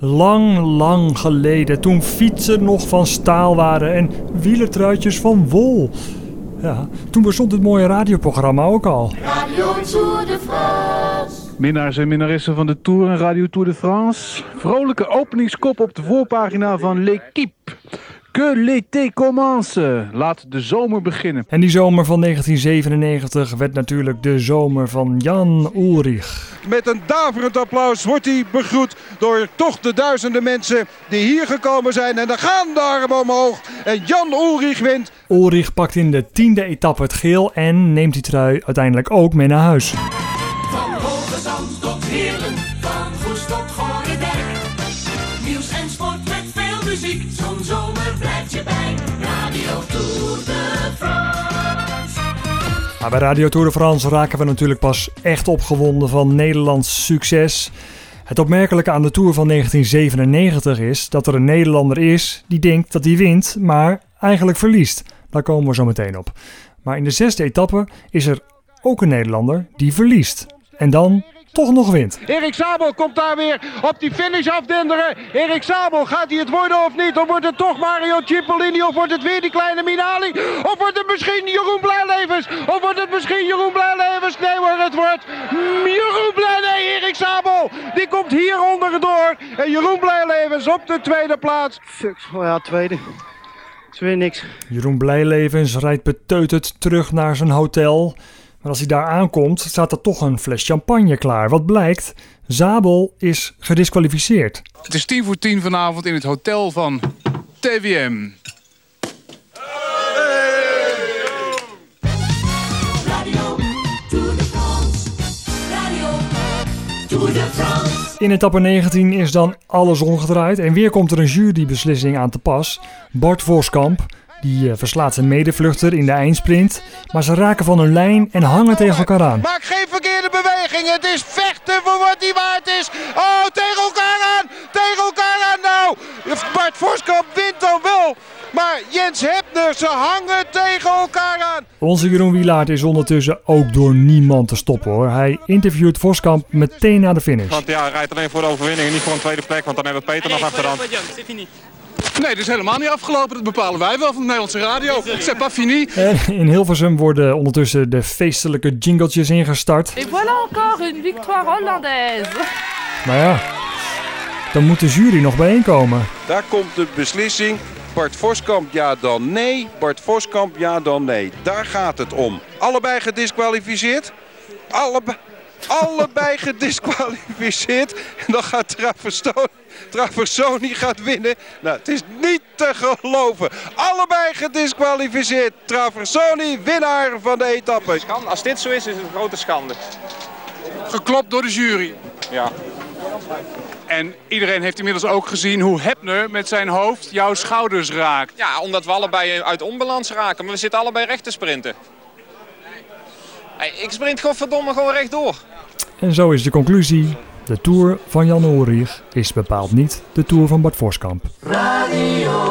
Lang, lang geleden, toen fietsen nog van staal waren en wielertruitjes van wol. Ja, toen bestond het mooie radioprogramma ook al. Radio Tour de France. Minnaars en minnaressen van de Tour en Radio Tour de France. Vrolijke openingskop op de voorpagina van L'Equipe. Que l'été commence. Laat de zomer beginnen. En die zomer van 1997 werd natuurlijk de zomer van Jan Ulrich. Met een daverend applaus wordt hij begroet door toch de duizenden mensen die hier gekomen zijn. En dan gaan de armen omhoog. En Jan Ulrich wint. Ulrich pakt in de tiende etappe het geel en neemt die trui uiteindelijk ook mee naar huis. Van Hoge Zand tot Heerlen, muziek, zo'n zomer blijft je bij. Radio Tour de France. Bij Radio Tour de France raken we natuurlijk pas echt opgewonden van Nederlands succes. Het opmerkelijke aan de Tour van 1997 is dat er een Nederlander is die denkt dat hij wint, maar eigenlijk verliest. Daar komen we zo meteen op. Maar in de zesde etappe is er ook een Nederlander die verliest. En dan toch nog wint. Erik Sabel komt daar weer op die finish afdenderen. Erik Sabel, gaat hij het worden of niet? Of wordt het toch Mario Cipollini? Of wordt het weer die kleine Minali? Of wordt het misschien Jeroen Blijlevens? Of wordt het misschien Jeroen Blijlevens? Nee hoor, het wordt Jeroen Blij... Nee, Erik Sabel. Die komt hier onderdoor. En Jeroen Blijlevens op de tweede plaats. Fuck, oh ja, tweede. Is weer niks. Jeroen Blijlevens rijdt beteuterd terug naar zijn hotel. Maar als hij daar aankomt, staat er toch een fles champagne klaar. Wat blijkt? Zabel is gedisqualificeerd. Het is tien voor tien vanavond in het hotel van France. In etappe 19 is dan alles omgedraaid en weer komt er een jurybeslissing aan te pas. Bart Voskamp, die eh, verslaat zijn medevluchter in de eindsprint, maar ze raken van hun lijn en hangen tegen elkaar aan. Maak geen verkeerde beweging. Het is vechten voor wat die waard is. Oh, tegen elkaar aan. Tegen elkaar aan nou. Bart Voskamp wint dan wel. Maar Jens Hebner, ze hangen tegen elkaar aan. Onze Jeroen Wielaert is ondertussen ook door niemand te stoppen hoor. Hij interviewt Voskamp meteen na de finish. Want ja, hij rijdt alleen voor de overwinning en niet voor een tweede plek. Want dan hebben we Peter nog achteraan. Nee, dit is helemaal niet afgelopen. Dat bepalen wij wel van de Nederlandse radio. C'est pas fini. En in Hilversum worden ondertussen de feestelijke jingletjes ingestart. Et voilà encore une victoire hollandaise. Maar ja, dan moet de jury nog bijeenkomen. Daar komt de beslissing. Bart Voskamp ja dan nee. Bart Voskamp ja dan nee. Daar gaat het om. Allebei gedisqualificeerd. Allebei, allebei gedisqualificeerd. En dan gaat Traversoni, Traversoni gaat winnen. Nou, het is niet te geloven. Allebei gedisqualificeerd. Traversoni, winnaar van de etappe. Als dit zo is, is het een grote schande. Geklopt door de jury. Ja. En iedereen heeft inmiddels ook gezien hoe Hebner met zijn hoofd jouw schouders raakt. ja, omdat we allebei uit onbalans raken. Maar we zitten allebei recht te sprinten. Hey, ik sprint gewoon verdomme gewoon rechtdoor. En zo is de conclusie. De Tour van Jan Ulrich is bepaald niet de Tour van Bart Voskamp. Radio